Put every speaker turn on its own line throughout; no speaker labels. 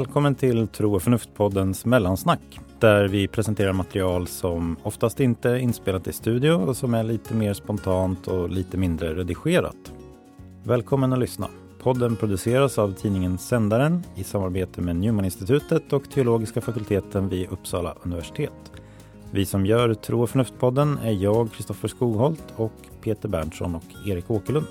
Välkommen till Tro och förnuft-poddens mellansnack där vi presenterar material som oftast inte är inspelat i studio och som är lite mer spontant och lite mindre redigerat. Välkommen att lyssna. Podden produceras av tidningen Sändaren i samarbete med Newmaninstitutet och teologiska fakulteten vid Uppsala universitet. Vi som gör Tro och förnuft-podden är jag, Kristoffer Skogholt och Peter Berntsson och Erik Åkerlund.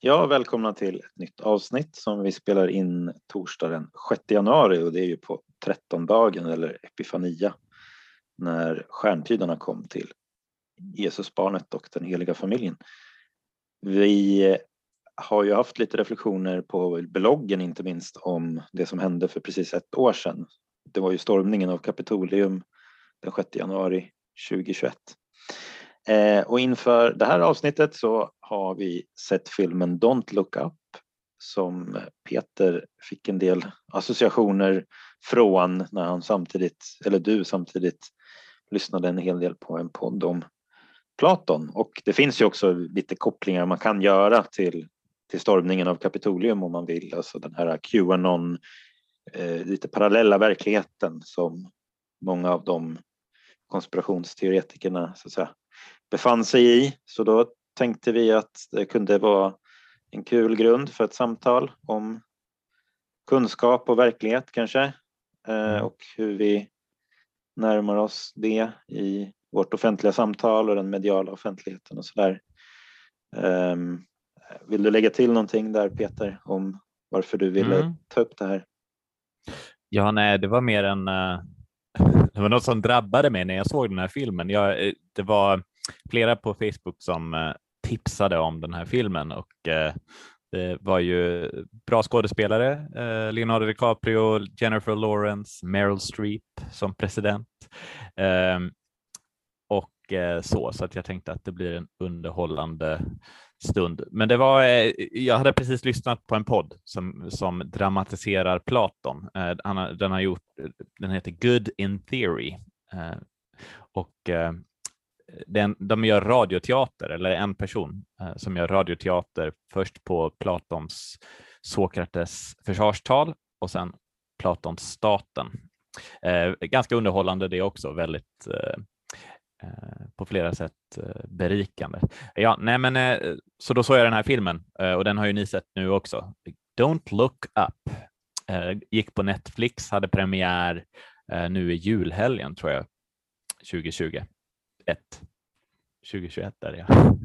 Ja, välkomna till ett nytt avsnitt som vi spelar in torsdag den 6 januari och det är ju på trettondagen eller Epifania när stjärntydarna kom till Jesusbarnet och den heliga familjen. Vi har ju haft lite reflektioner på bloggen inte minst om det som hände för precis ett år sedan. Det var ju stormningen av Kapitolium den 6 januari 2021. Eh, och inför det här avsnittet så har vi sett filmen Don't look up som Peter fick en del associationer från när han samtidigt, eller du samtidigt lyssnade en hel del på en podd om Platon. Och det finns ju också lite kopplingar man kan göra till, till stormningen av Kapitolium om man vill, alltså den här Qanon, eh, lite parallella verkligheten som många av de konspirationsteoretikerna så att säga, befann sig i. Så då tänkte vi att det kunde vara en kul grund för ett samtal om kunskap och verklighet kanske eh, och hur vi närmar oss det i vårt offentliga samtal och den mediala offentligheten och sådär. Um, vill du lägga till någonting där Peter om varför du ville mm. ta upp det här?
Ja, nej, det var mer en uh, det var något som drabbade mig när jag såg den här filmen. Jag, eh, det var flera på Facebook som eh, tipsade om den här filmen och eh, det var ju bra skådespelare, eh, Leonardo DiCaprio, Jennifer Lawrence, Meryl Streep som president. Ehm, och så, så att jag tänkte att det blir en underhållande stund. Men det var, jag hade precis lyssnat på en podd som, som dramatiserar Platon. Den har gjort, den heter Good in Theory och den, de gör radioteater, eller en person eh, som gör radioteater först på Platons Sokrates försvarstal och sen Platons staten. Eh, ganska underhållande det också, väldigt eh, eh, på flera sätt eh, berikande. Ja, nej men eh, så då såg jag den här filmen och den har ju ni sett nu också. Don't look up gick på Netflix, hade premiär nu i julhelgen tror jag, 2020. 2021 är det ja.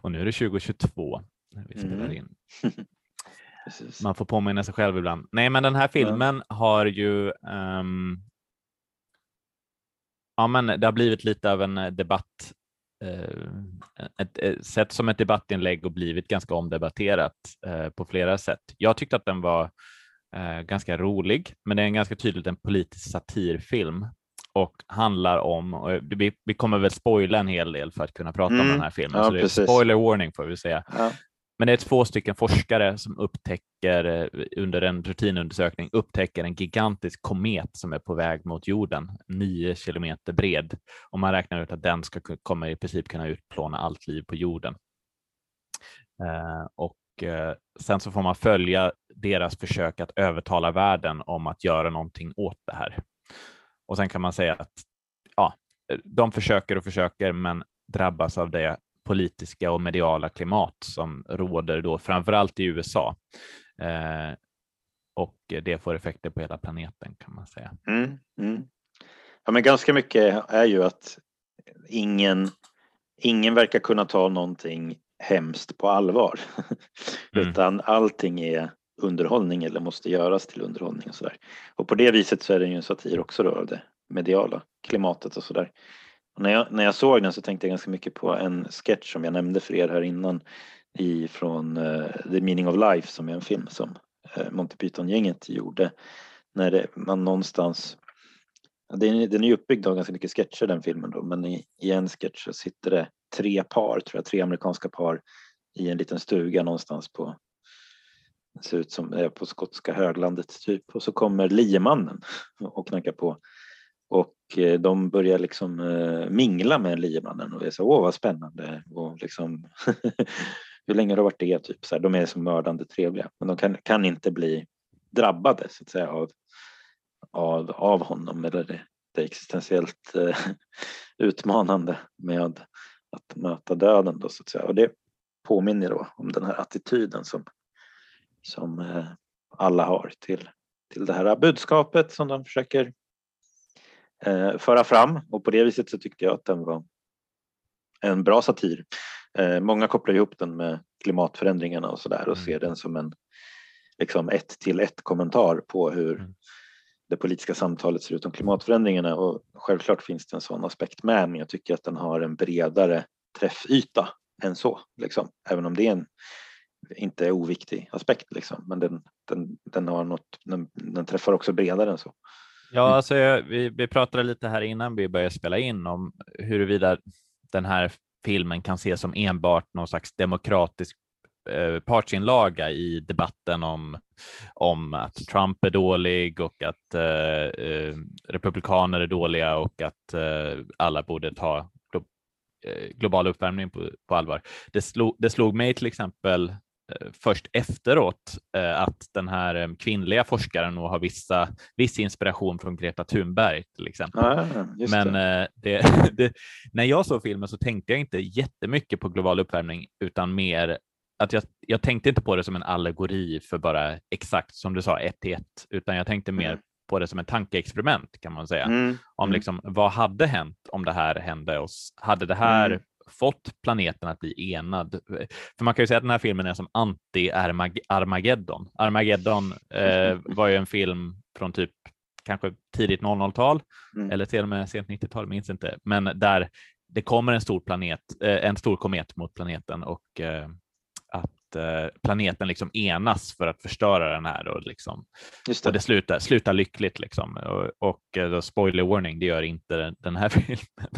och nu är det 2022 när vi spelar mm. in. Man får påminna sig själv ibland. Nej, men den här filmen har ju um, ja, men det har blivit lite av en eh, debatt, eh, ett, ett, sett som ett debattinlägg och blivit ganska omdebatterat eh, på flera sätt. Jag tyckte att den var ganska rolig, men det är en ganska tydligt en politisk satirfilm och handlar om, och vi, vi kommer väl spoila en hel del för att kunna prata mm. om den här filmen, ja, så det är spoiler warning får vi säga. Ja. Men det är två stycken forskare som upptäcker eh, under en rutinundersökning upptäcker en gigantisk komet som är på väg mot jorden, nio kilometer bred. Och man räknar ut att den ska kommer i princip kunna utplåna allt liv på jorden. Eh, och eh, sen så får man följa deras försök att övertala världen om att göra någonting åt det här. Och sen kan man säga att ja, de försöker och försöker, men drabbas av det politiska och mediala klimat som råder då framförallt i USA. Eh, och det får effekter på hela planeten kan man säga. Mm, mm.
Ja, men ganska mycket är ju att ingen, ingen verkar kunna ta någonting hemskt på allvar. mm. Utan allting är underhållning eller måste göras till underhållning och sådär. Och på det viset så är det ju en satir också då av det mediala klimatet och sådär. Och när, jag, när jag såg den så tänkte jag ganska mycket på en sketch som jag nämnde för er här innan i, från uh, eh, The Meaning of Life som är en film som uh, Monty Python-gänget gjorde. När det, man någonstans den, den är uppbyggd av ganska mycket sketcher den filmen då, men i, i en sketch så sitter det tre par, tror jag, tre amerikanska par i en liten stuga någonstans på det ser ut som är på skotska höglandet typ och så kommer liemannen och knackar på och eh, de börjar liksom eh, mingla med liemannen och det är så, åh vad spännande och liksom hur länge har du varit det? Typ så här, de är så mördande trevliga, men de kan, kan inte bli drabbade så att säga av, av, av honom eller det, det existentiellt eh, utmanande med att möta döden då så att säga. Och det påminner då om den här attityden som, som eh, alla har till, till det här budskapet som de försöker eh, föra fram och på det viset så tyckte jag att den var en bra satir. Eh, många kopplar ihop den med klimatförändringarna och sådär och mm. ser den som en liksom ett till ett kommentar på hur mm. det politiska samtalet ser ut om klimatförändringarna och självklart finns det en sån aspekt med men jag tycker att den har en bredare träffyta än så, liksom. även om det är en inte oviktig aspekt liksom. men den, den, den, har något, den, den träffar också bredare än så.
Ja, mm. alltså, vi, vi pratade lite här innan vi började spela in om huruvida den här filmen kan ses som enbart någon slags demokratisk eh, partsinlaga i debatten om, om att Trump är dålig och att eh, eh republikaner är dåliga och att eh, alla borde ta eh, global uppvärmning på, på allvar. Det slog, det slog mig till exempel först efteråt eh, att den här eh, kvinnliga forskaren nog har vissa, viss inspiration från Greta Thunberg till exempel. Ah, Men det. Det, det, när jag såg filmen så tänkte jag inte jättemycket på global uppvärmning utan mer att jag, jag tänkte inte på det som en allegori för bara exakt som du sa ett till ett, utan jag tänkte mer mm. på det som en tankeexperiment kan man säga. Mm. Om mm. liksom vad hade hänt om det här hände oss? Hade det här mm fått planeten att bli enad. För man kan ju säga att den här filmen är som anti-Armageddon. Armageddon eh, var ju en film från typ kanske tidigt 00-tal mm. eller till och med sent 90-tal, minns inte, men där det kommer en stor planet, eh, en stor komet mot planeten och eh, att eh, planeten liksom enas för att förstöra den här och liksom det. och det slutar, slutar lyckligt liksom och, och spoiler warning, det gör inte den här filmen.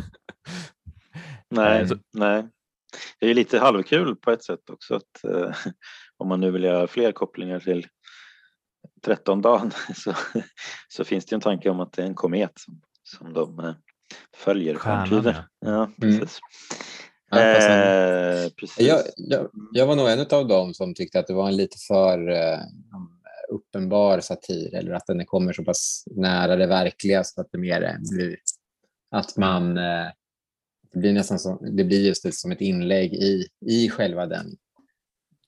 Nej, så... nej. Det är lite halvkul på ett sätt också att eh, om man nu vill göra fler kopplingar till 13 dagen så, så finns det en tanke om att det är en komet som, som de eh, följer stjärntyder. Ja, mm. precis.
Mm. Eh, precis. Jag, jag, jag, var nog en av dem som tyckte att det var en lite för eh, uppenbar satir eller att den kommer så pass nära det verkliga så att det mer blir att man eh, det blir nästan som, det blir just det, som ett inlägg i, i själva den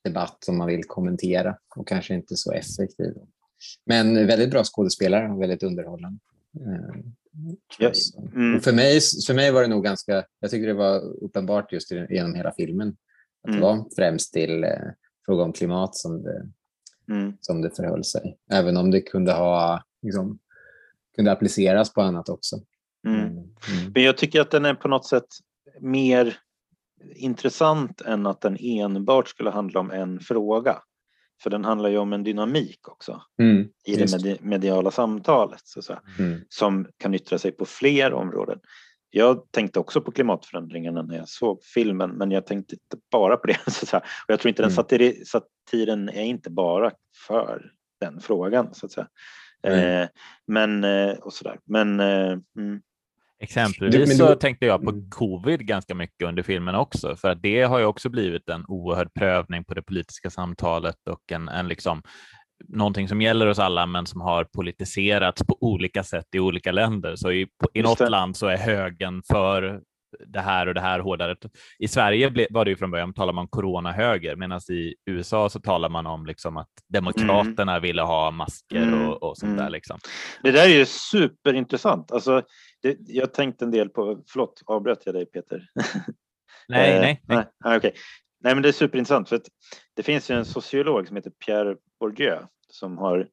debatt som man vill kommentera och kanske inte så effektiv. Men väldigt bra skådespelare och väldigt underhållande. Ja. Mm. för, mig, för mig var det nog ganska, jag tycker det var uppenbart just genom hela filmen att mm. det var främst till eh, fråga om klimat som det, mm. som det förhöll sig. Även om det kunde ha liksom, kunde appliceras på annat också.
Mm. mm. Mm. Men jag tycker att den är på något sätt mer intressant än att den enbart skulle handla om en fråga. För den handlar ju om en dynamik också mm, i det mediala samtalet så att mm. som kan yttra sig på fler områden. Jag tänkte också på klimatförändringarna när jag såg filmen men jag tänkte inte bara på det. Så att Och jag tror inte den mm. satiren är inte bara för den frågan så att säga. Mm. Eh, men eh, och sådär. Men eh, mm.
Exempelvis du, så du... tänkte jag på mm. covid ganska mycket under filmen också, för att det har ju också blivit en oerhörd prövning på det politiska samtalet och en, en liksom någonting som gäller oss alla, men som har politiserats på olika sätt i olika länder. Så i, i något land så är högen för det här och det här hårdare. I Sverige var det ju från början talar man coronahöger, medan i USA så talar man om liksom att demokraterna mm. ville ha masker mm. och, och sånt mm. där. Liksom.
Det där är ju superintressant. Alltså, det, jag tänkte en del på, förlåt, avbröt jag dig Peter?
Nej, eh, nej.
nej. nej okay. Nej, men det är superintressant för att det finns ju en sociolog som heter Pierre Bourdieu som har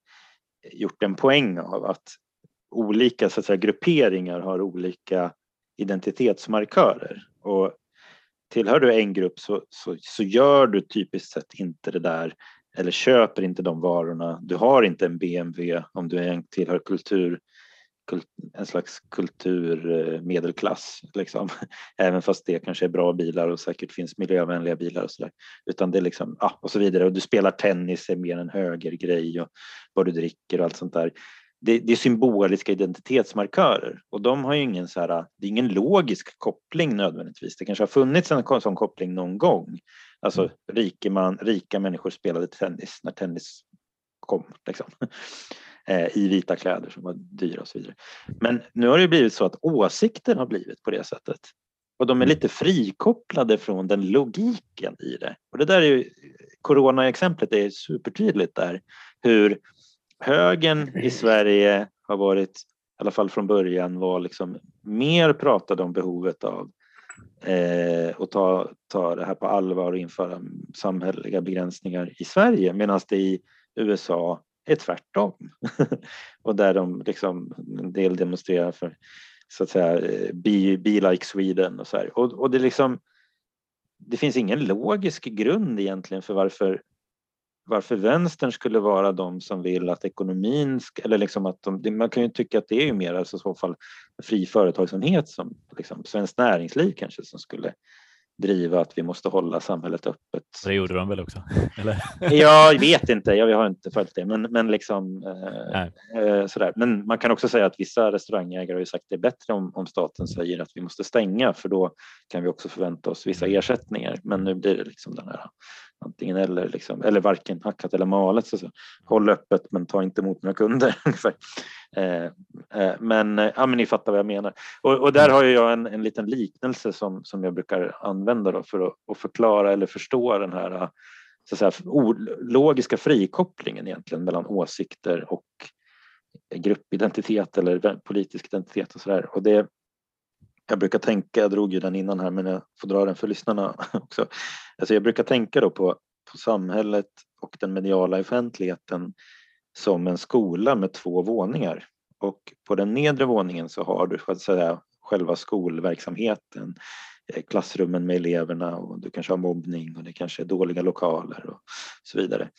gjort en poäng av att olika så att säga, grupperingar har olika identitetsmarkörer och tillhör du en grupp så, så, så gör du typiskt sett inte det där eller köper inte de varorna. Du har inte en BMW om du tillhör kultur en slags kulturmedelklass, eh, liksom. även fast det kanske är bra bilar och säkert finns miljövänliga bilar och så där. Utan det är liksom, ja, och så vidare. Och du spelar tennis är mer en högergrej och vad du dricker och allt sånt där det, det, är symboliska identitetsmarkörer och de har ju ingen så här, det är ingen logisk koppling nödvändigtvis. Det kanske har funnits en sån koppling någon gång. Alltså mm. rika, man, rika människor spelade tennis när tennis kom liksom. Eh, i vita kläder som var dyra och så vidare. Men nu har det blivit så att åsikter har blivit på det sättet. Och de är lite frikopplade från den logiken i det. Och det där är ju, corona-exemplet är supertydligt där. Hur högern i Sverige har varit, i alla fall från början, var liksom mer pratade om behovet av eh, att ta, ta det här på allvar och införa samhälleliga begränsningar i Sverige medan det i USA är tvärtom. och där de liksom en del demonstrerar för så att säga be, be like Sweden och så här. Och, och det liksom det finns ingen logisk grund egentligen för varför varför vänstern skulle vara de som vill att ekonomin, eller liksom att de, man kan ju tycka att det är mer alltså i så fall fri företagsamhet som liksom, Svenskt Näringsliv kanske som skulle driva att vi måste hålla samhället öppet.
Det gjorde de väl också? Eller?
jag vet inte, jag har inte följt det, men, men liksom eh, eh, sådär. Men man kan också säga att vissa restaurangägare har sagt att det är bättre om, om staten säger att vi måste stänga för då kan vi också förvänta oss vissa mm. ersättningar. Men nu blir det liksom den här antingen eller, liksom, eller varken hackat eller malet. Så, så. Håll öppet men ta inte emot några kunder. eh, eh, men, eh, ja, men ni fattar vad jag menar. Och, och där har jag en, en liten liknelse som, som jag brukar använda då för att, att förklara eller förstå den här eh, så att säga, logiska frikopplingen egentligen mellan åsikter och gruppidentitet eller politisk identitet och sådär. Och det, jag brukar tänka, jag drog ju den innan här men jag får dra den för lyssnarna också. Alltså jag brukar tänka då på, på samhället och den mediala offentligheten som en skola med två våningar. Och på den nedre våningen så har du så att säga, själva skolverksamheten, eh, klassrummen med eleverna och du kanske har mobbning och det kanske är dåliga lokaler och så vidare.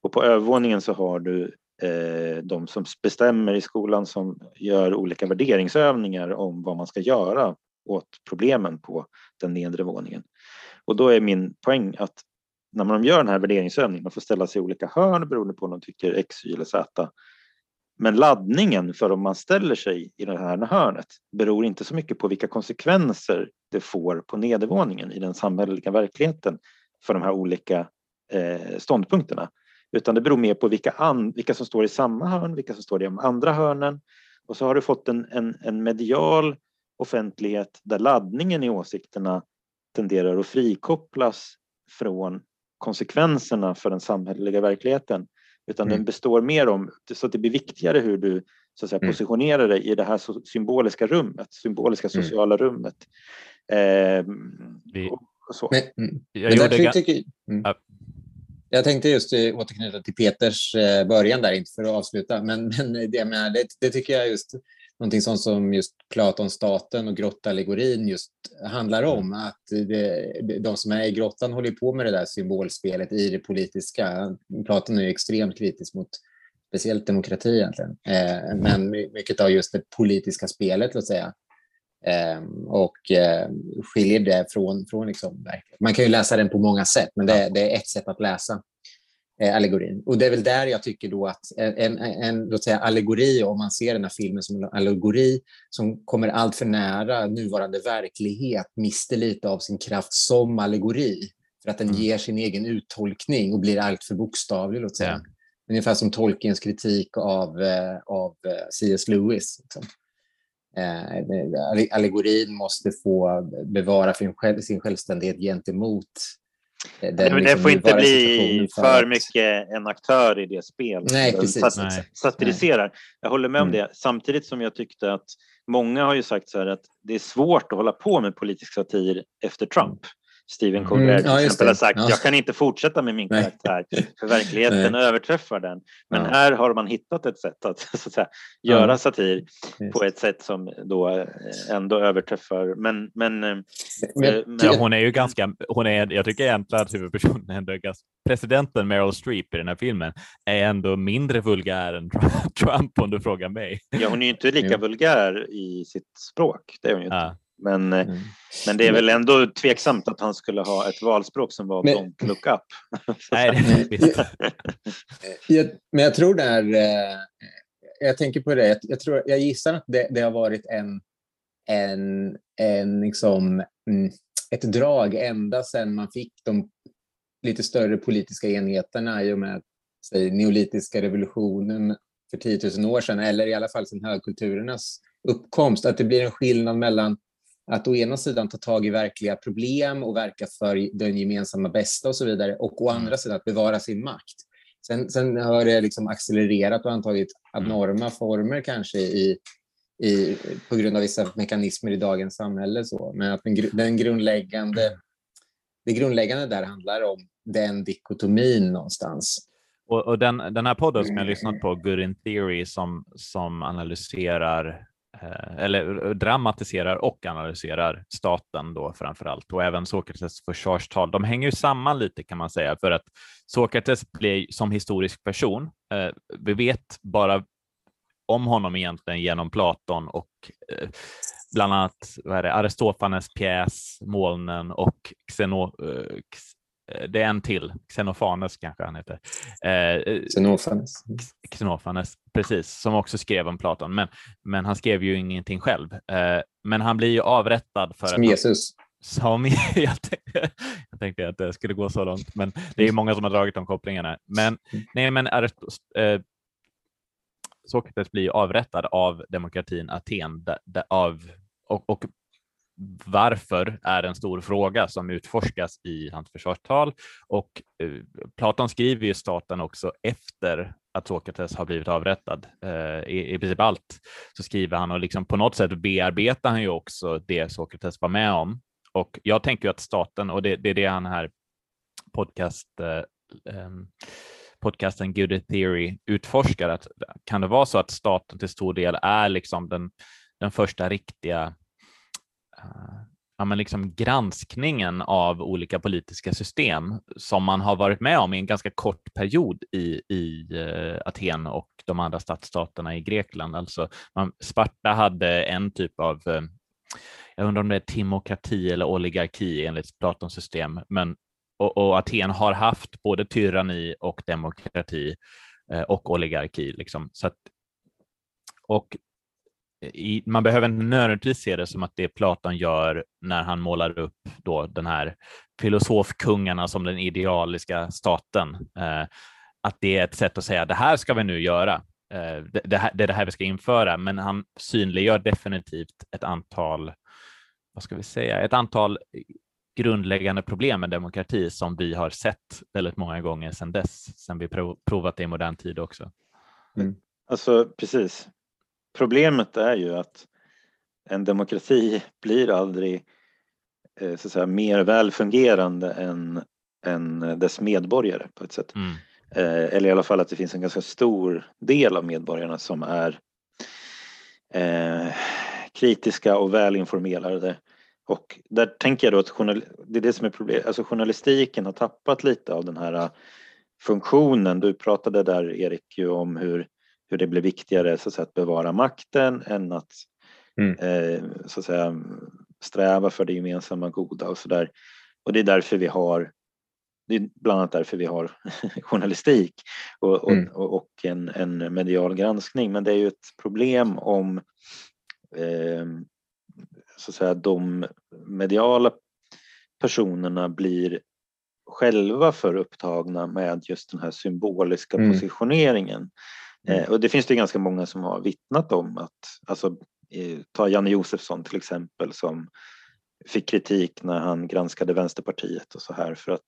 Och på övervåningen så har du Eh, de som bestämmer i skolan som gör olika värderingsövningar om vad man ska göra åt problemen på den nedre våningen. Och då är min poäng att när man gör den här värderingsövningen, man får ställa sig i olika hörn beroende på om de tycker X, Y eller Z. Men laddningen för om man ställer sig i det här hörnet beror inte så mycket på vilka konsekvenser det får på nedervåningen i den samhälleliga verkligheten för de här olika eh, ståndpunkterna. Utan det beror mer på vilka, an, vilka som står i samma hörn, vilka som står i de andra hörnen. Och så har du fått en, en, en medial offentlighet där laddningen i åsikterna tenderar att frikopplas från konsekvenserna för den samhälleliga verkligheten. Utan mm. den består mer om, så att det blir viktigare hur du så att säga, mm. positionerar dig i det här symboliska rummet, symboliska mm. sociala mm. rummet. Eh,
Vi, så. Men, jag men tycker, mm. Jag tänkte just eh, återknyta till Peters eh, början där, inte för att avsluta, men, men det, med, det, det tycker jag just någonting sånt som just Platons staten och grottallegorin just handlar om. Att det, de som är i grottan håller på med det där symbolspelet i det politiska. Platon är extremt kritisk mot speciellt demokrati egentligen, eh, men mycket av just det politiska spelet, låt säga. Och skiljer det från, från liksom verkligheten. Man kan ju läsa den på många sätt, men det, det är ett sätt att läsa eh, allegorin. Och det är väl där jag tycker då att en, en låt säga, allegori, om man ser den här filmen som en allegori som kommer allt för nära nuvarande verklighet, mister lite av sin kraft som allegori för att den mm. ger sin egen uttolkning och blir allt för bokstavlig. Låt säga. Ja. Ungefär som Tolkiens kritik av, eh, av eh, C.S. Lewis. Liksom. Eh, allegorin måste få bevara sin självständighet gentemot
den, det, liksom, det får inte bli för, för mycket en aktör i det spelet.
Nej, precis.
Sat, Nej. Satiriserar. Jag håller med om mm. det. Samtidigt som jag tyckte att många har ju sagt så här att det är svårt att hålla på med politisk satir efter Trump. Stephen Colbert mm, ja, till exempel har sagt ja. jag kan inte fortsätta med min karaktär för verkligheten Nej. överträffar den. Men ja. här har man hittat ett sätt att, så att säga, göra satir Just. på ett sätt som då eh, ändå överträffar. Men, men,
eh, men, men ja, hon är ju ganska, hon är, jag tycker egentligen att huvudpersonen ändå är ganska, presidenten Meryl Streep i den här filmen är ändå mindre vulgär än Trump om du frågar mig.
Ja, hon är ju inte lika vulgär i sitt språk. Det är hon ju inte. Men, eh, mm. men det är väl ändå tveksamt att han skulle ha ett valspråk som var men, don't look up.
Nej, det jag, men jag tror där, eh, jag tänker på det. Jag, jag, tror, jag gissar att det, det har varit en, en, en liksom, mm, ett drag ända sedan man fick de lite större politiska enheterna i och med säg, neolitiska revolutionen för 10 000 år sedan, eller i alla fall sedan högkulturernas uppkomst, att det blir en skillnad mellan att å ena sidan ta tag i verkliga problem och verka för den gemensamma bästa och så vidare, och å andra sidan att bevara sin makt. Sen, sen har det liksom accelererat och antagit abnorma former kanske i, i, på grund av vissa mekanismer i dagens samhälle. Så. Men att den, den grundläggande, det grundläggande där handlar om den dikotomin någonstans.
Och, och den, den här podden som jag lyssnat på, Good in Theory, som, som analyserar Eh, eller eh, dramatiserar och analyserar staten då framför allt och även Sokrates försvarstal. De hänger ju samman lite kan man säga för att Sokrates blir som historisk person. Eh, vi vet bara om honom egentligen genom Platon och bland annat vad är det, Aristofanes pjäs Molnen och Xeno, det är en till, Xenofanes kanske han heter.
Eh, Xenofanes.
Xenofanes, precis, som också skrev om Platon, men, men han skrev ju ingenting själv. Eh, men han blir ju avrättad för
som att Jesus.
som jag, tänkte, jag tänkte att det skulle gå så långt, men det är många som har dragit de kopplingarna. Men, nej, men Aristos, eh, Sokrates blir avrättad av demokratin Aten av, och, och varför är en stor fråga som utforskas i hans försvarstal och eh, Platon skriver ju staten också efter att Sokrates har blivit avrättad. Eh, i, I princip allt så skriver han och liksom på något sätt bearbetar han ju också det Sokrates var med om. Och jag tänker att staten, och det, det är det han här podcast eh, podcasten Good Theory utforskar, att kan det vara så att staten till stor del är liksom den, den första riktiga Eh, ja, men liksom granskningen av olika politiska system som man har varit med om i en ganska kort period i, i eh, Aten och de andra stadsstaterna i Grekland. Alltså man, Sparta hade en typ av, eh, jag undrar om det är timokrati eller oligarki enligt Platons system, men och, och Aten har haft både tyranni och demokrati och oligarki. Liksom. Så att, och i, man behöver inte nödvändigtvis se det som att det Platon gör när han målar upp då den här filosofkungarna som den idealiska staten. Eh, att det är ett sätt att säga det här ska vi nu göra. Eh, det, det, här, det är det här vi ska införa, men han synliggör definitivt ett antal, vad ska vi säga, ett antal grundläggande problem med demokrati som vi har sett väldigt många gånger sedan dess, sedan vi provat det i modern tid också.
Mm. Alltså precis, Problemet är ju att en demokrati blir aldrig eh, så att säga, mer välfungerande än, än dess medborgare på ett sätt. Mm. Eh, eller i alla fall att det finns en ganska stor del av medborgarna som är eh, kritiska och välinformerade. Och där tänker jag då att journal, det är det som är problemet, alltså journalistiken har tappat lite av den här funktionen. Du pratade där Erik ju om hur hur det blir viktigare så att, säga, att bevara makten än att, mm. eh, så att säga, sträva för det gemensamma goda och så där. Och det är därför vi har det är bland annat därför vi har journalistik och, mm. och, och, en, en medial granskning. Men det är ju ett problem om eh, så att säga, de mediala personerna blir själva för upptagna med just den här symboliska mm. positioneringen. Mm. Eh, och det finns det ganska många som har vittnat om att, alltså, ta Janne Josefsson till exempel som fick kritik när han granskade Vänsterpartiet och så här för att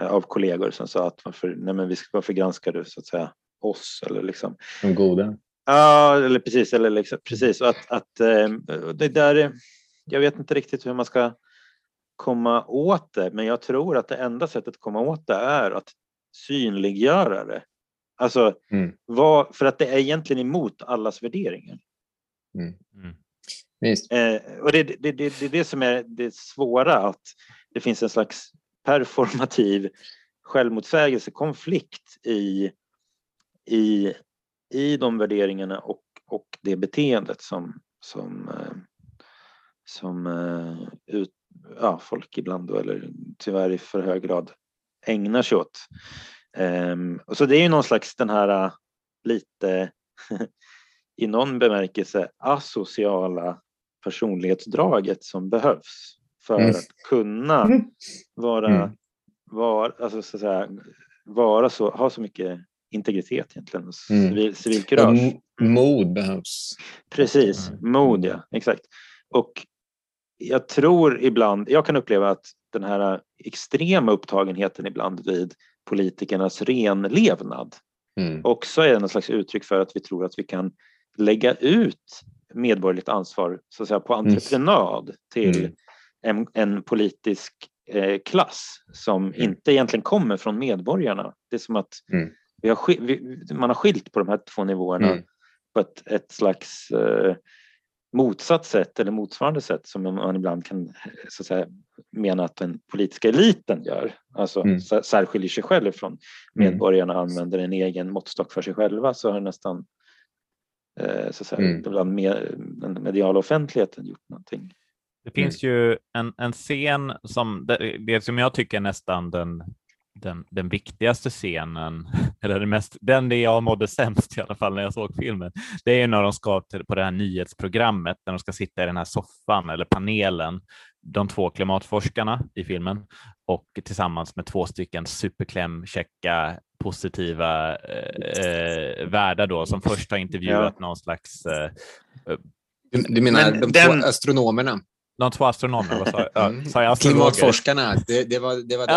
av kollegor som sa att varför, nej men varför granskar du så att säga oss eller liksom.
De goda.
Ja, eller precis, eller liksom, precis och att, att eh, det där, jag vet inte riktigt hur man ska komma åt det, men jag tror att det enda sättet att komma åt det är att synliggöra det Alltså, mm. vad, för att det är egentligen emot allas värderingar. Mm. Mm. Eh, och det, det, det, det är det som är det svåra, att det finns en slags performativ självmotsägelse, konflikt i, i, i de värderingarna och, och det beteendet som, som, eh, som uh, ut, ja, folk ibland, då, eller tyvärr i för hög grad, ägnar sig åt. Um, och så det är ju någon slags den här uh, lite i någon bemärkelse asociala personlighetsdraget som behövs för mm. att kunna mm. vara, mm. var, alltså så säga, vara så, ha så mycket integritet egentligen, mm. civil, civilkurage.
Mod behövs.
Precis, mm. mod ja, exakt. Och jag tror ibland, jag kan uppleva att den här extrema upptagenheten ibland vid politikernas renlevnad mm. också är något slags uttryck för att vi tror att vi kan lägga ut medborgerligt ansvar så att säga, på mm. entreprenad mm. till en, en politisk eh, klass som mm. inte egentligen kommer från medborgarna. Det är som att mm. vi har, vi, man har skilt på de här två nivåerna mm. på ett, ett slags eh, motsatt sätt eller motsvarande sätt som man ibland kan så att säga, mena att den politiska eliten gör. Alltså mm. särskiljer sig själv från mm. medborgarna och använder en egen måttstock för sig själva så har nästan eh, så att säga, mm. ibland med, den mediala offentligheten gjort någonting.
Det finns mm. ju en, en scen som, det, det som jag tycker är nästan den den, den viktigaste scenen, eller det mest, den det jag mådde sämst i alla fall när jag såg filmen, det är när de ska till, på det här nyhetsprogrammet, när de ska sitta i den här soffan eller panelen, de två klimatforskarna i filmen och tillsammans med två stycken superklämkäcka positiva eh, värdar då som först har intervjuat ja. någon slags eh,
du, du menar Men de den... två astronomerna?
De två astronomerna, vad sa jag?
Mm. Sa jag Klimatforskarna, det, det, var det. Var det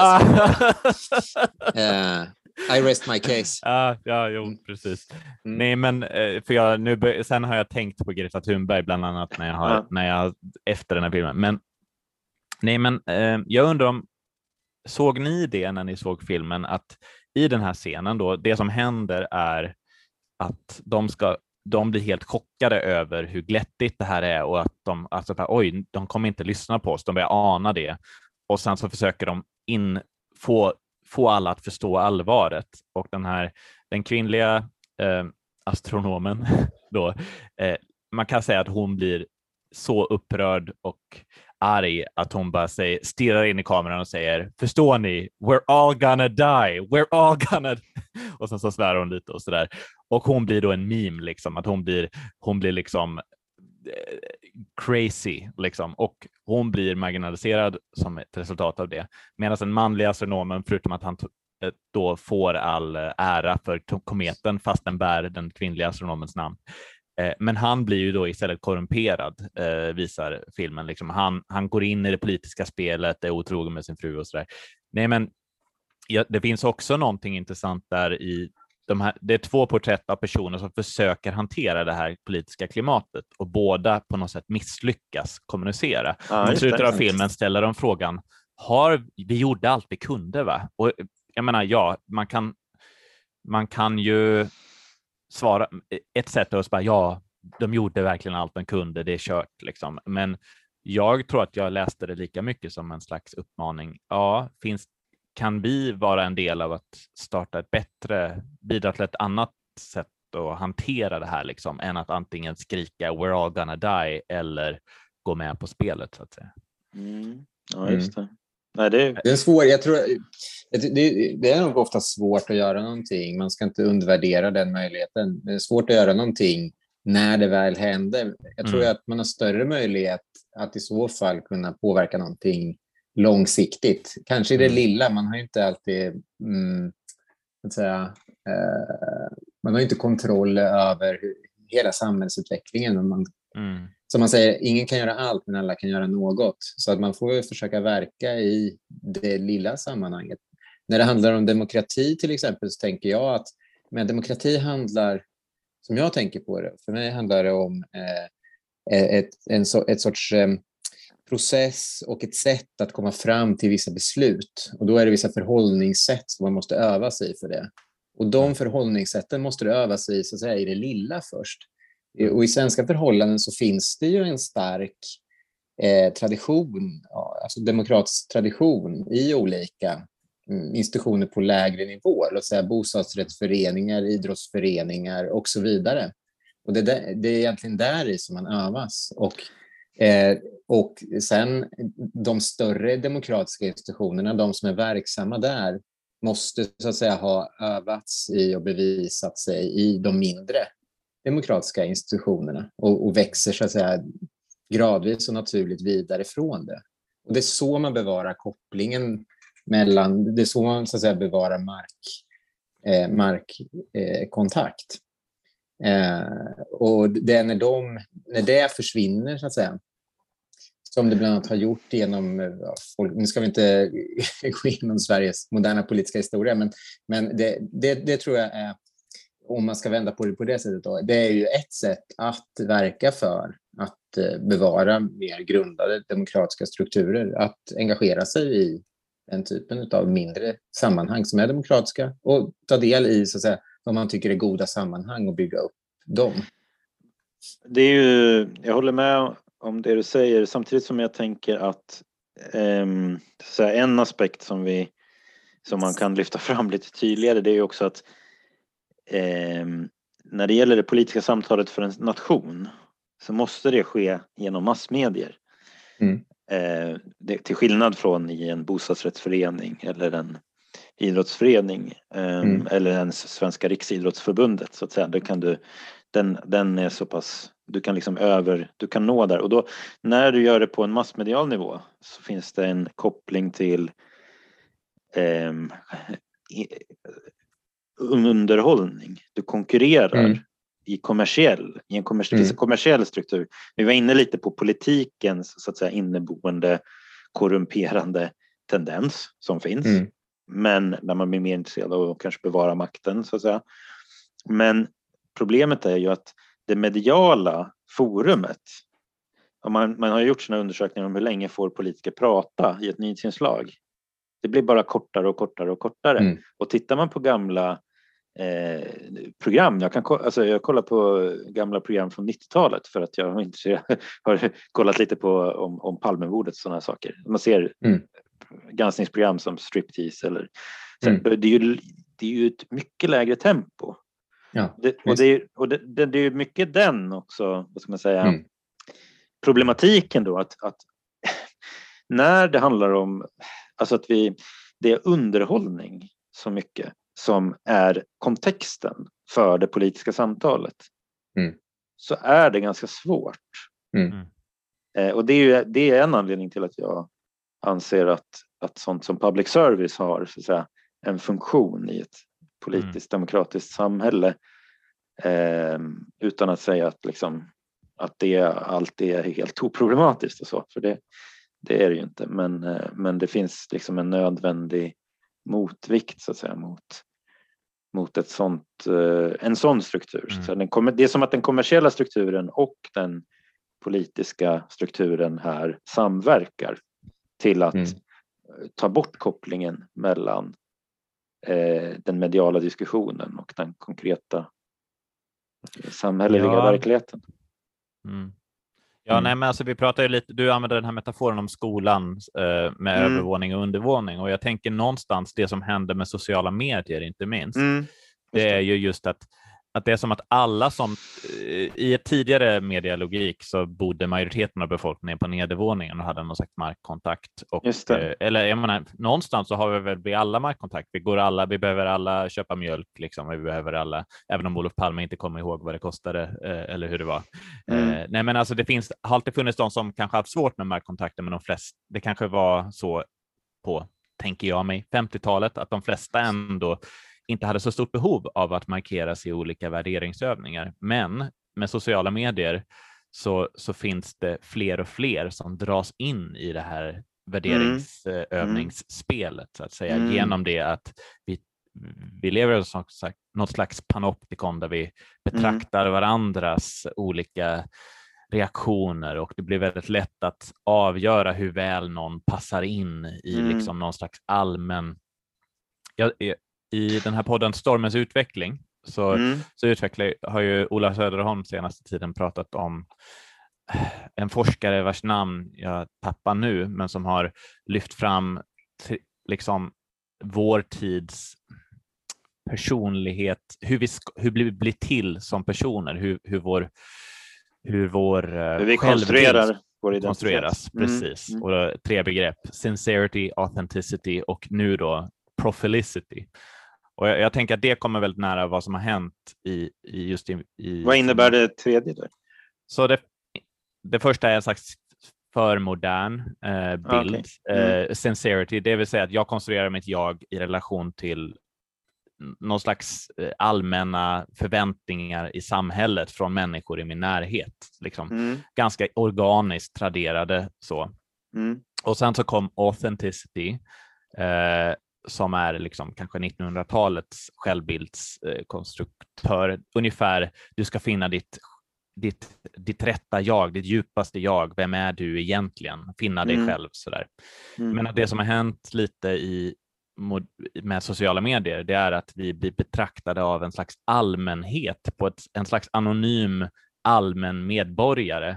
uh, I rest my case.
Ja, ja jo, mm. precis. Mm. Nej, men eh, för jag, nu, sen har jag tänkt på Greta Thunberg bland annat när jag har, ja. när jag, efter den här filmen. Men, nej, men eh, jag undrar om, såg ni det när ni såg filmen, att i den här scenen då, det som händer är att de ska de blir helt chockade över hur glättigt det här är och att de, alltså, oj, de kommer inte lyssna på oss, de börjar ana det. Och sen så försöker de in, få, få alla att förstå allvaret. Och den här, den kvinnliga eh, astronomen då, eh, man kan säga att hon blir så upprörd och arg att hon bara säger, stirrar in i kameran och säger “Förstår ni? We're all gonna die! We're all gonna...” och sen så svär hon lite och sådär. Och hon blir då en meme, liksom, att hon blir, hon blir liksom eh, crazy liksom och hon blir marginaliserad som ett resultat av det. Medan den manliga astronomen, förutom att han eh, då får all eh, ära för kometen fast den bär den kvinnliga astronomens namn, men han blir ju då istället korrumperad, visar filmen. Liksom han, han går in i det politiska spelet, är otrogen med sin fru och sådär. Nej, men ja, det finns också någonting intressant där i de här, det är två porträtt av personer som försöker hantera det här politiska klimatet och båda på något sätt misslyckas kommunicera. Ja, slutet av filmen ställer de frågan, har vi gjorde allt vi kunde? va? Och jag menar, ja, man kan, man kan ju svara, ett sätt är att säga ja, de gjorde verkligen allt de kunde, det är kört liksom. Men jag tror att jag läste det lika mycket som en slags uppmaning. Ja, finns, kan vi vara en del av att starta ett bättre, bidra till ett annat sätt att hantera det här liksom, än att antingen skrika “We're all gonna die” eller gå med på spelet så att säga.
Mm. Ja, just mm. det.
Nej, det... det är svår, jag tror, det, det, är nog ofta svårt att göra någonting. Man ska inte undervärdera den möjligheten. Det är svårt att göra någonting när det väl händer. Jag tror mm. att man har större möjlighet att i så fall kunna påverka någonting långsiktigt. Kanske i det mm. lilla. Man har ju inte alltid mm, att säga, eh, man har inte kontroll över hela samhällsutvecklingen. Man, mm som man säger, ingen kan göra allt, men alla kan göra något. Så att man får försöka verka i det lilla sammanhanget. När det handlar om demokrati till exempel så tänker jag att men demokrati handlar, som jag tänker på det, för mig handlar det om eh, ett, en so, ett sorts eh, process och ett sätt att komma fram till vissa beslut. Och då är det vissa förhållningssätt som man måste öva sig för det. Och de förhållningssätten måste du öva sig så att säga, i det lilla först. Eh, och I svenska förhållanden så finns det ju en stark eh, tradition, alltså demokratisk tradition i olika mm, institutioner på lägre nivå, låt säga bostadsrättsföreningar, idrottsföreningar och så vidare. Och det, det är egentligen där i som man övas. Och, eh, och sen de större demokratiska institutionerna, de som är verksamma där, måste så att säga ha övats i och bevisat sig i de mindre demokratiska institutionerna och, och växer så att säga gradvis och naturligt vidare från det. Och det är så man bevarar kopplingen mellan, det är så man så att säga bevarar mark, eh, markkontakt. Eh, och det är när, de, när det försvinner, så att säga, som det bland annat har gjort genom, eh, ja, nu ska vi inte gå igenom Sveriges moderna politiska historia, men, men det, det, det, tror jag är, om man ska vända på det på det sättet, då, det är ju ett sätt att verka för att eh, bevara mer grundade demokratiska strukturer, att engagera sig i den typen av mindre sammanhang som är demokratiska och ta del i så att säga, vad man tycker är goda sammanhang och bygga upp dem.
Det är ju, jag håller med om det du säger samtidigt som jag tänker att eh, så en aspekt som vi som man kan lyfta fram lite tydligare det är ju också att eh, när det gäller det politiska samtalet för en nation så måste det ske genom massmedier. Mm. Eh, det, till skillnad från i en bostadsrättsförening eller en idrottsförening eh, mm. eller ens Svenska Riksidrottsförbundet så att säga. Då kan du, den, den är så pass, du kan liksom över, du kan nå där och då när du gör det på en massmedial nivå så finns det en koppling till eh, underhållning. Du konkurrerar mm i kommersiell, i en kommers mm. kommersiell struktur. Vi var inne lite på politikens så att säga inneboende korrumperande tendens som finns. Mm. Men där man blir mer intresserad av att kanske bevara makten så att säga. Men problemet är ju att det mediala forumet man, man har gjort sina undersökningar om hur länge får politiker prata i ett nyhetsinslag. Det blir bara kortare och kortare och kortare. Mm. Och tittar man på gamla eh, program. Jag, kan, alltså jag kollar på gamla program från 90-talet för att jag har kollat lite på om, om Palmemordet och sådana saker. Man ser mm. granskningsprogram som Striptease eller mm. det, är ju, det är ju ett mycket lägre tempo. Ja, det, och det är, och det, det, det är mycket den också, vad ska man säga, mm. problematiken då att, att när det handlar om alltså att vi, det är underhållning så mycket som är kontexten för det politiska samtalet mm. så är det ganska svårt. Mm. mm. Eh, och det är, ju, det är en anledning till att jag anser att, att sånt som public service har så att säga, en funktion i ett politiskt mm. demokratiskt samhälle eh, utan att säga att, liksom, att det alltid är helt oproblematiskt och så, för det, det är det ju inte. Men, eh, men det finns liksom en nödvändig motvikt så att säga mot mot ett sånt, eh, en sån struktur. Mm. Så den, det är som att den kommersiella strukturen och den politiska strukturen här samverkar till att mm. ta bort kopplingen mellan eh, den mediala diskussionen och den konkreta samhälleliga ja. verkligheten.
Mm. Ja, mm. nej, men alltså, vi pratar ju lite, du använder den här metaforen om skolan eh, med mm. övervåning och undervåning och jag tänker någonstans det som händer med sociala medier, inte minst. Mm. Det är ju just att att det är som att alla som eh, i ett tidigare medialogik så bodde majoriteten av befolkningen på nedervåningen och hade någon slags markkontakt. Och, eh, eller jag menar, någonstans så har vi väl vi alla markkontakt. Vi går alla, vi behöver alla köpa mjölk liksom. Vi behöver alla, även om Olof Palme inte kommer ihåg vad det kostade eh, eller hur det var. Mm. nej, men alltså det finns har alltid funnits de som kanske haft svårt med markkontakter, men de flesta, det kanske var så på tänker jag mig, 50-talet, att de flesta ändå inte hade så stort behov av att markera sig i olika värderingsövningar. Men med sociala medier så, så finns det fler och fler som dras in i det här värderingsövningsspelet så att säga mm. genom det att vi, vi lever i något slags panoptikon där vi betraktar mm. varandras olika reaktioner och det blir väldigt lätt att avgöra hur väl någon passar in i mm. liksom någon slags allmän jag, i den här podden Stormens utveckling så, mm. så utvecklar, har ju Ola Söderholm senaste tiden pratat om en forskare vars namn jag tappar nu, men som har lyft fram liksom vår tids personlighet, hur vi, hur vi blir till som personer, hur, hur vår, hur vår
eh, hur vi konstruerar vår identitet.
konstrueras. Mm. Precis. Mm. Och tre begrepp, sincerity, authenticity och nu då profilicity. Och jag, jag, tänker att det kommer väldigt nära vad som har hänt i, i just i, i
Vad innebär det tredje? Där?
Så det, det första är en slags för modern eh, bild. Okay. Mm. Eh, sincerity, det vill säga att jag konstruerar mitt jag i relation till någon slags eh, allmänna förväntningar i samhället från människor i min närhet. Liksom. Mm. Ganska organiskt traderade så. Mm. Och sen så kom authenticity eh, som är liksom kanske 1900-talets självbildskonstruktör. Ungefär, du ska finna ditt ditt, ditt rätta jag, ditt djupaste jag. Vem är du egentligen? Finna dig mm. själv sådär. Mm. Men det som har hänt lite i med sociala medier, det är att vi blir betraktade av en slags allmänhet på ett, en slags anonym allmän medborgare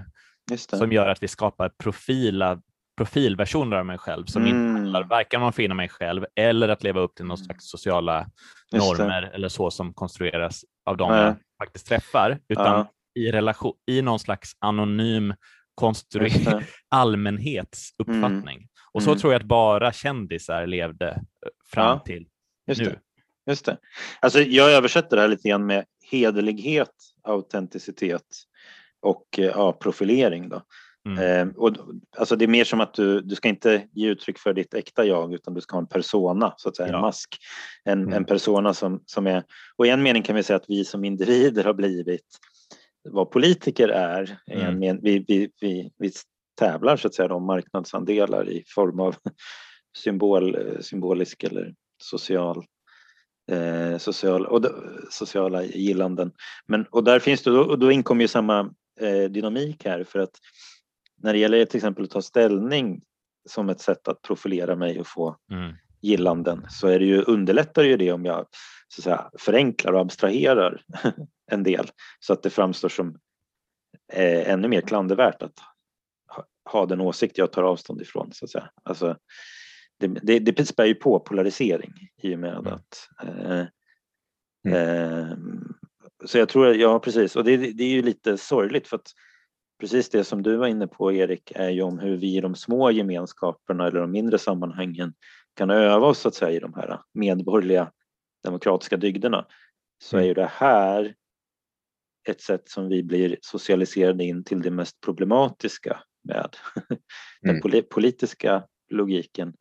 som gör att vi skapar profila, profilversioner av mig själv som mm. inte handlar varken om att finna mig själv eller att leva upp till någon slags sociala normer eller så som konstrueras av de jag faktiskt träffar, utan ja i, relation, i någon slags anonym konstruerad allmänhetsuppfattning. Mm. Och så mm. tror jag att bara kändisar levde eh, fram ja, till
just
nu.
Det. Just det. Alltså, jag översätter det här lite grann med hederlighet, autenticitet och eh, ja, profilering. Då. Mm. Eh, och, alltså det är mer som att du, du ska inte ge uttryck för ditt äkta jag utan du ska ha en persona, så att säga, ja. en mask. En, mm. en persona som, som är, och i en mening kan vi säga att vi som individer har blivit vad politiker är. Mm. Vi, vi, vi, vi tävlar så att säga om marknadsandelar i form av symbol, symbolisk eller social, eh, social och sociala gillanden. Men, och där finns det, och då inkommer ju samma eh, dynamik här för att när det gäller till exempel att ta ställning som ett sätt att profilera mig och få mm. gillanden så är det ju, underlättar ju det om jag så att säga, förenklar och abstraherar en del så att det framstår som eh, ännu mer klandervärt att ha, ha, den åsikt jag tar avstånd ifrån. Så att säga. Alltså, det, det, det spär ju på polarisering i och med mm. att eh, mm. eh, så jag tror, ja precis, och det, det är ju lite sorgligt för att precis det som du var inne på Erik är ju om hur vi i de små gemenskaperna eller de mindre sammanhangen kan öva oss så att säga i de här medborgerliga demokratiska dygderna så är mm. ju det här ett sätt som vi blir socialiserade in till det mest problematiska med den mm. politiska logiken.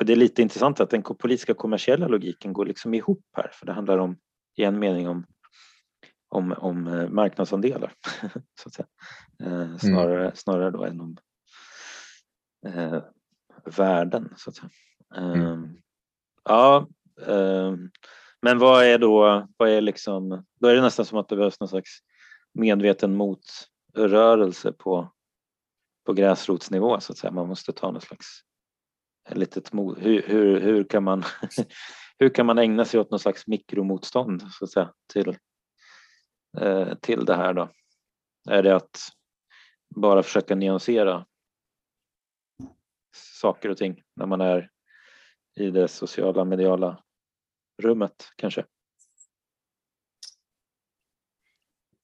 Och det är lite intressant att den politiska kommersiella logiken går liksom ihop här för det handlar om, i en mening om, om, om eh, marknadsandelar så att säga. Eh, snarare, mm. snarare då än om eh, värden så att säga. Mm. Eh, ja, Ehm, men vad är då, vad är liksom, då är det nästan som att det behövs någon slags medveten motrörelse på, på gräsrotsnivå så att säga. Man måste ta något slags litet mod. Hur, hur, hur, kan man, hur kan man ägna sig åt någon slags mikromotstånd så att säga till, Eh, till det här då? Är det att bara försöka nyansera saker och ting när man är i det sociala mediala rummet kanske?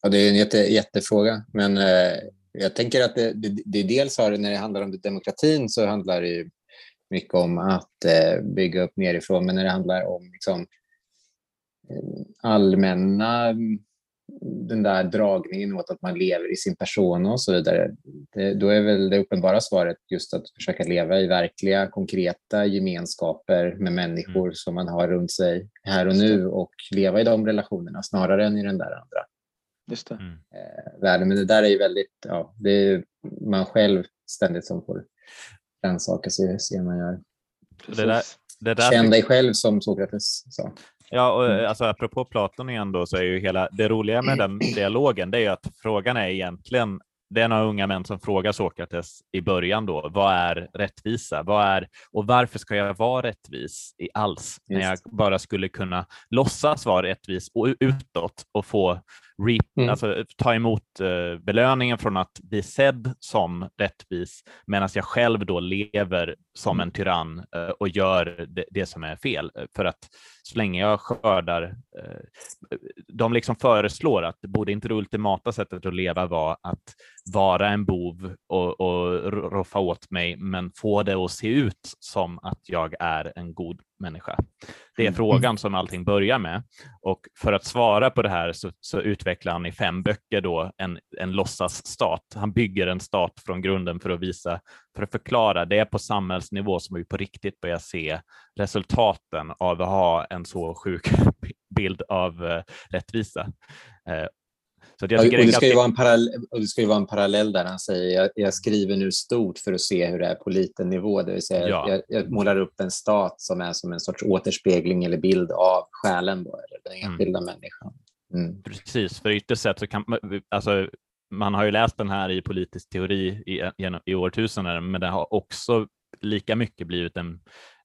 Ja, det är en jätte, jättefråga, men eh, jag tänker att det, det, det dels har, när det handlar om demokratin så handlar det ju mycket om att eh, bygga upp nerifrån, men när det handlar om liksom, eh, allmänna den där dragningen åt att man lever i sin persona och så vidare, det, då är väl det uppenbara svaret just att försöka leva i verkliga, konkreta gemenskaper med människor mm. som man har runt sig här och nu och leva i de relationerna snarare än i den där andra
just det. Mm. Eh,
världen. Men det där är ju väldigt, ja, det är man själv ständigt som får rannsaka sig se man gör. Det där, det där... Känn dig själv som Sokrates sa.
Ja, och mm. alltså, apropå Platon igen då, så är ju hela det roliga med den dialogen, det är ju att frågan är egentligen, det är några unga män som frågar Sokrates i början då, vad är rättvisa? Vad är, och varför ska jag vara rättvis i alls Just. när jag bara skulle kunna låtsas vara rättvis och utåt och få reap, mm. alltså, ta emot uh, belöningen från att bli sedd som rättvis medan jag själv då lever som mm. en tyrann uh, och gör det, det, som är fel. För att så länge jag skördar. Eh, de liksom föreslår att borde inte det ultimata sättet att leva vara att vara en bov och, och roffa åt mig, men få det att se ut som att jag är en god människa. Det är mm. frågan som allting börjar med och för att svara på det här så, så utvecklar han i fem böcker då en, en låtsasstat. Han bygger en stat från grunden för att visa, för att förklara. Det är på samhällsnivå som vi på riktigt börjar se resultaten av att ha en så sjuk bild av uh, rättvisa.
Så jag tycker och, det ska ju vara en parallell, och det ska ju vara en parallell där han säger jag, jag skriver nu stort för att se hur det är på liten nivå, det vill säga ja. jag, jag, målar upp en stat som är som en sorts återspegling eller bild av själen, då, eller den mm. enskilda mm. människan.
Mm. Precis, för ytterst sett så kan alltså, man har ju läst den här i politisk teori i, i, i årtusenden, men det har också lika mycket blivit en,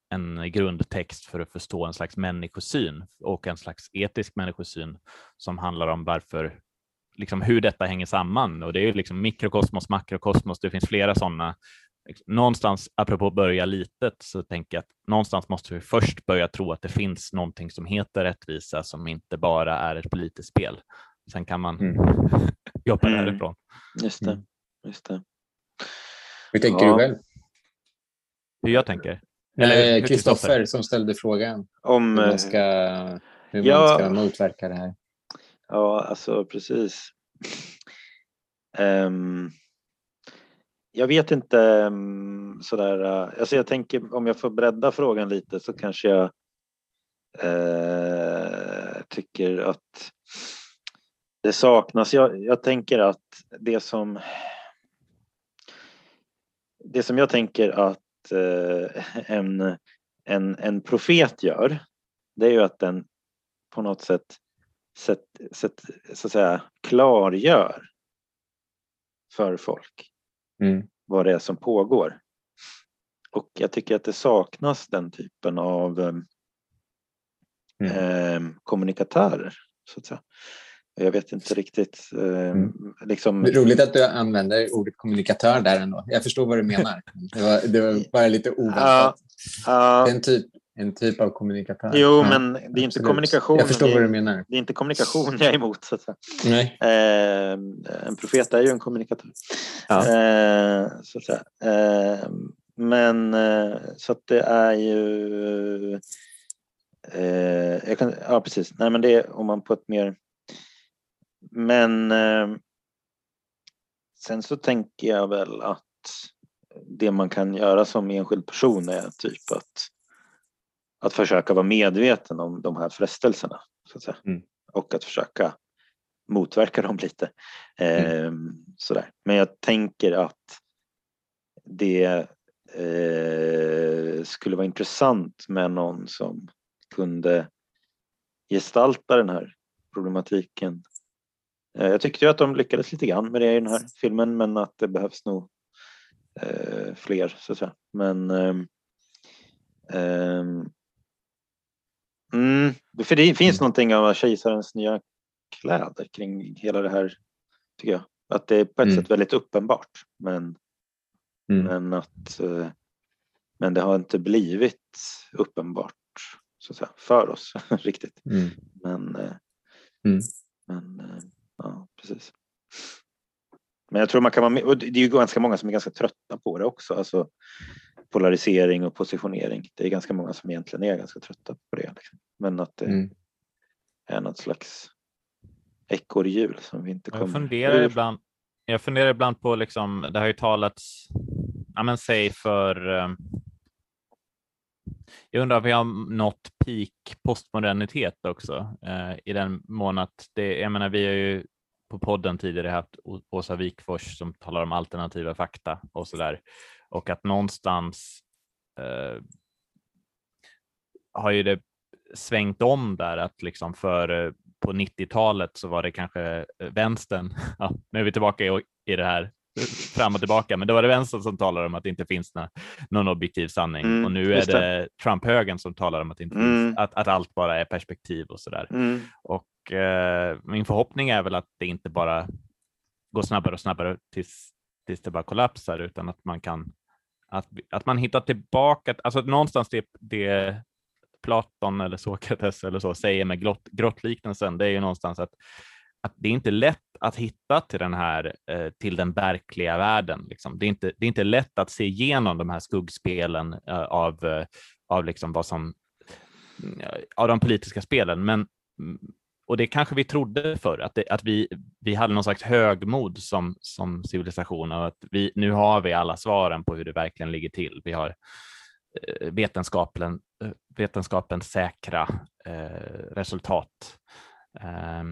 en grundtext för att förstå en slags människosyn och en slags etisk människosyn som handlar om varför liksom hur detta hänger samman och det är ju liksom mikrokosmos, makrokosmos. Det finns flera sådana. Någonstans, apropå börja litet, så tänker jag att någonstans måste vi först börja tro att det finns någonting som heter rättvisa som inte bara är ett politiskt spel. Sen kan man mm. jobba mm. därifrån.
Just det. Mm. Just det.
Hur tänker ja. du själv?
Hur jag tänker?
Kristoffer som ställde frågan om hur man eh, ska, hur ja, man ska motverka det här.
Ja, alltså precis. Um, jag vet inte um, sådär, uh, alltså jag tänker om jag får bredda frågan lite så kanske jag uh, tycker att det saknas. Jag, jag tänker att det som det som jag tänker att uh, en, en, en profet gör, det är ju att den på något sätt sätt, sätt, så att säga, klargör för folk mm. vad det är som pågår. Och jag tycker att det saknas den typen av eh, mm. eh, kommunikatörer. Så att säga. Jag vet inte riktigt. Eh, mm. liksom...
Roligt att du använder ordet kommunikatör där ändå. Jag förstår vad du menar. Det var, det var bara lite oväntat. Uh, uh, den, typ, en typ av kommunikatör.
Jo, ja, men det är inte absolut. kommunikation.
Jag förstår vad du menar.
Det är inte kommunikation jag är emot. Så.
Nej.
Eh, en profet är ju en kommunikatör. Ja. Eh, så. Eh, men eh, så att det är ju... Eh, jag kan, ja, precis. Nej, men det är om man på ett mer... Men eh, sen så tänker jag väl att det man kan göra som enskild person är typ att att försöka vara medveten om de här frestelserna så att säga. Mm. och att försöka motverka dem lite. Mm. Eh, sådär. Men jag tänker att det eh, skulle vara intressant med någon som kunde gestalta den här problematiken. Eh, jag tyckte ju att de lyckades lite grann med det i den här filmen men att det behövs nog eh, fler så att säga. Men ehm, Mm, för det finns mm. någonting av kejsarens nya kläder kring hela det här, tycker jag. Att det är på ett mm. sätt väldigt uppenbart, men, mm. men att eh, men det har inte blivit uppenbart så att säga, för oss riktigt. Mm. Men, eh, mm. men eh, ja, precis. Men jag tror man kan vara med, och det är ju ganska många som är ganska trötta på det också. Alltså, polarisering och positionering. Det är ganska många som egentligen är ganska trötta på det. Liksom. Men att det mm. är något slags ekorrhjul som vi inte kommer
jag funderar ibland. Jag funderar ibland på, liksom, det har ju talats, ja men säg för, um, jag undrar om vi har nått peak postmodernitet också uh, i den mån att det, jag menar vi har ju på podden tidigare haft Åsa Wikfors som talar om alternativa fakta och så där och att någonstans uh, har ju det svängt om där att liksom för eh, på 90-talet så var det kanske eh, vänstern. Ja, nu är vi tillbaka i, i det här fram och tillbaka, men då var det vänstern som talar om att det inte finns någon, objektiv sanning mm, och nu är det Trump-högern som talar om att, inte mm. finns, att, att allt bara är perspektiv och så där. Mm. Och eh, min förhoppning är väl att det inte bara går snabbare och snabbare tills, tills det bara kollapsar, utan att man kan att, att man hittar tillbaka, alltså någonstans det, det Platon eller Sokrates eller så säger med grott, grottliknelsen, det är ju någonstans att, att det är inte lätt att hitta till den här eh, till den verkliga världen. Liksom. Det, är inte, det är inte lätt att se igenom de här skuggspelen eh, av, eh, av liksom vad som av de politiska spelen. Men och det kanske vi trodde förr, att, det, att vi, vi hade någon slags högmod som, som civilisation och att vi, nu har vi alla svaren på hur det verkligen ligger till. Vi har eh, vetenskapen, eh, vetenskapens säkra eh, resultat. Eh,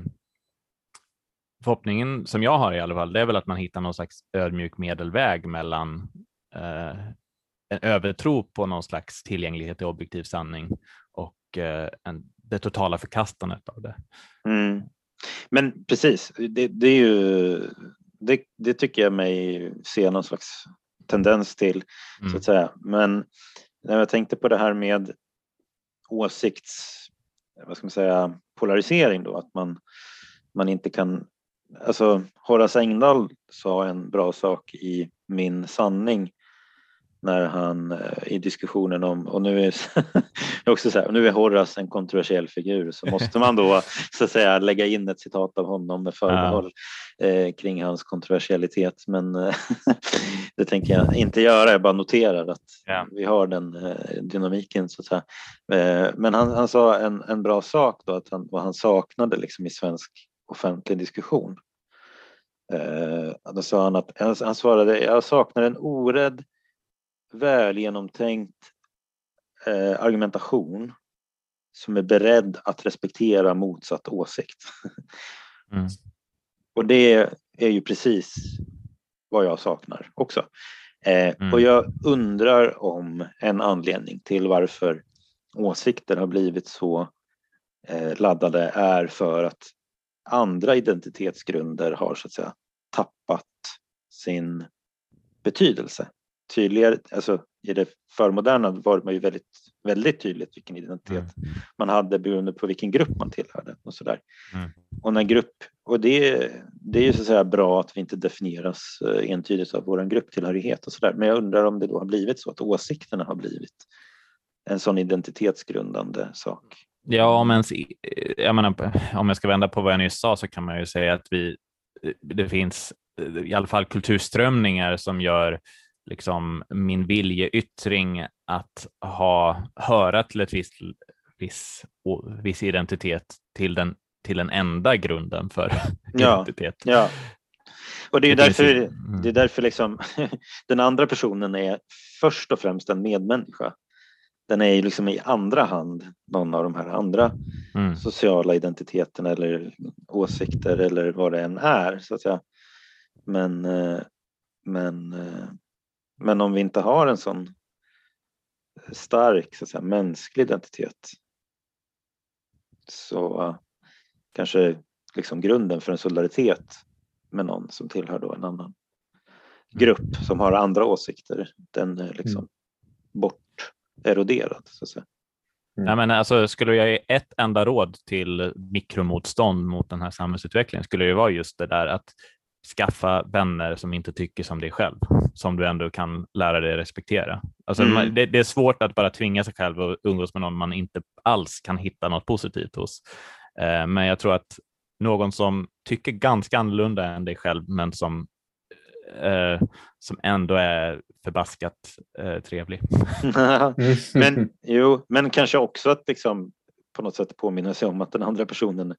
förhoppningen som jag har i alla fall, det är väl att man hittar någon slags ödmjuk medelväg mellan eh, en övertro på någon slags tillgänglighet till objektiv sanning och eh, en det totala förkastandet av det.
Mm. Men precis, det, det, är ju, det, det, tycker jag mig se någon slags tendens till, mm. så att säga. Men när jag tänkte på det här med åsikts, vad ska man säga, polarisering då, att man, man inte kan, alltså Horace Engdahl sa en bra sak i Min sanning när han eh, i diskussionen om, och nu är, också så här, nu är Horace en kontroversiell figur så måste man då så att säga lägga in ett citat av honom med förbehåll ja. eh, kring hans kontroversialitet. Men det tänker jag inte göra, jag bara noterar att ja. vi har den eh, dynamiken så att säga. Eh, men han, han sa en, en bra sak då, att han, vad han saknade liksom i svensk offentlig diskussion. Eh, då sa han att han svarade, jag saknar en orädd väl genomtänkt eh, argumentation som är beredd att respektera motsatt åsikt. Mm. Och det är ju precis vad jag saknar också. Eh, mm. Och jag undrar om en anledning till varför åsikter har blivit så eh, laddade är för att andra identitetsgrunder har så att säga tappat sin betydelse tydligare, alltså i det förmoderna var man ju väldigt, väldigt tydligt vilken identitet mm. man hade beroende på vilken grupp man tillhörde och sådär. Mm. Och när grupp, och det, det är ju så att säga bra att vi inte definieras eh, entydigt av vår grupptillhörighet och sådär. Men jag undrar om det då har blivit så att åsikterna har blivit en sån identitetsgrundande sak.
Ja, om, ens, jag menar, om jag ska vända på vad jag nyss sa så kan man ju säga att vi, det finns i alla fall kulturströmningar som gör liksom min viljeyttring att ha, höra till ett visst, viss, viss identitet till den, till den enda grunden för ja, identitet.
Ja. Och det är därför, mm. det är därför liksom, den andra personen är först och främst en medmänniska. Den är liksom i andra hand någon av de här andra mm. sociala identiteterna eller åsikter eller vad det än är. Så att säga. Men, eh, men eh, men om vi inte har en sån stark så att säga, mänsklig identitet så kanske liksom grunden för en solidaritet med någon som tillhör då en annan grupp som har andra åsikter, den är liksom mm. bort eroderad. Så att säga.
Mm. Ja, men alltså, skulle jag ge ett enda råd till mikromotstånd mot den här samhällsutvecklingen skulle det vara just det där att skaffa vänner som inte tycker som dig själv, som du ändå kan lära dig respektera. Alltså, mm. det, det, är svårt att bara tvinga sig själv att umgås med någon man inte alls kan hitta något positivt hos. Eh, men jag tror att någon som tycker ganska annorlunda än dig själv, men som, eh, som ändå är förbaskat eh, trevlig.
men, jo, men kanske också att liksom, på något sätt påminna sig om att den andra personen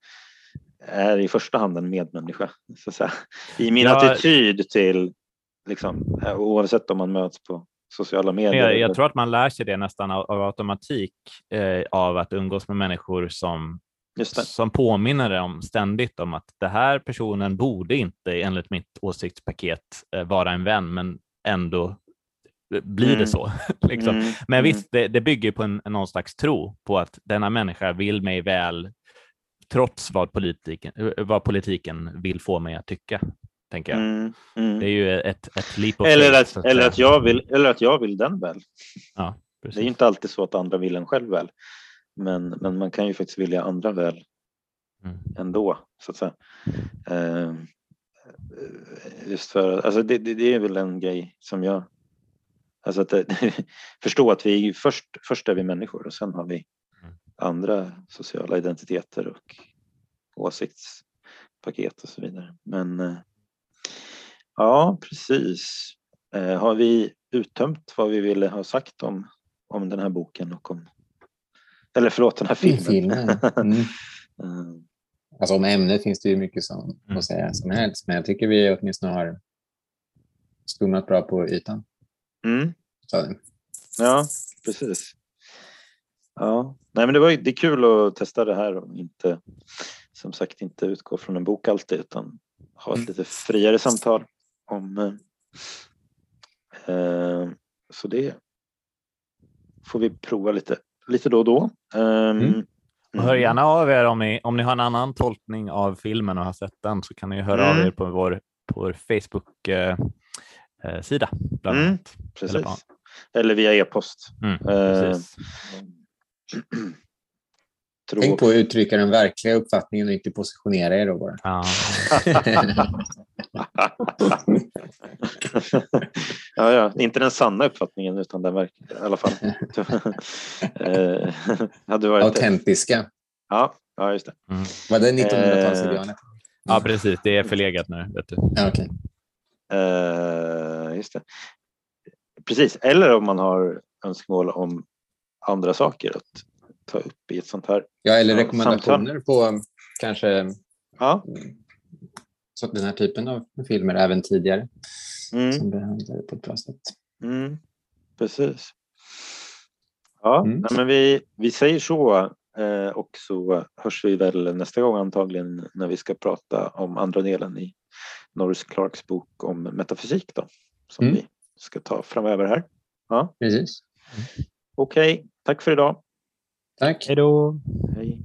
är i första hand en medmänniska. Så säga. I min ja, attityd till, liksom, oavsett om man möts på sociala medier.
Jag, jag tror att man lär sig det nästan av, av automatik eh, av att umgås med människor som, som påminner om ständigt om att det här personen borde inte enligt mitt åsiktspaket eh, vara en vän, men ändå blir mm. det så. liksom. mm. Men visst, mm. det, det bygger på en, någon slags tro på att denna människa vill mig väl trots vad politiken, vad politiken vill få mig att tycka. Tänker jag. Mm, mm. Det är ju ett, ett leap of
eller, att, eller, att jag vill, eller att jag vill den väl. Ja, det är inte alltid så att andra vill en själv väl. Men, men man kan ju faktiskt vilja andra väl mm. ändå. Så att säga. Uh, just för, alltså det, det, det, är väl en grej som jag... Alltså att förstå att vi först, först är vi människor och sen har vi andra sociala identiteter och åsiktspaket och så vidare. Men eh, ja, precis. Eh, har vi uttömt vad vi ville ha sagt om, om den här boken och om eller förlåt, den här filmen. filmen. Mm.
Eh. alltså om ämnet finns det ju mycket som, mm. att säga som helst, men jag tycker vi åtminstone har skummat bra på ytan.
Mm. Ja, precis. Ja, nej men det var det är kul att testa det här och inte som sagt inte utgå från en bok alltid utan ha ett mm. lite friare samtal om eh, så det får vi prova lite, lite då och då. Um, mm.
Hör gärna av er om ni, om ni har en annan tolkning av filmen och har sett den så kan ni höra mm. av er på vår, på vår Facebook-sida. Eh, eh mm,
Eller, Eller, via e-post. Mm, eh,
Tror... Tänk på att uttrycka den verkliga uppfattningen och inte positionera er då bara. Ja.
ja, ja, inte den sanna uppfattningen utan den verkliga i alla fall.
Eh, hade varit Autentiska.
Ja, ja, just det.
Mm. Var det 1900-talsidealet? Eh,
ja, precis. Det är förlegat nu. Vet du.
Ja, okay.
Uh, just det. Precis, eller om man har önskemål om andra saker att ta upp i ett sånt här
Ja, eller rekommendationer samtal. på kanske ja. så den här typen av filmer även tidigare mm. som behandlar det på ett bra sätt.
Mm. Precis. Ja, mm. nej, men vi, vi säger så eh, och så hörs vi väl nästa gång antagligen när vi ska prata om andra delen i Norris Clarks bok om metafysik då, som mm. vi ska ta framöver här.
Ja. Precis.
Okej, okay. tack för idag.
Tack.
Hej då.
Hej.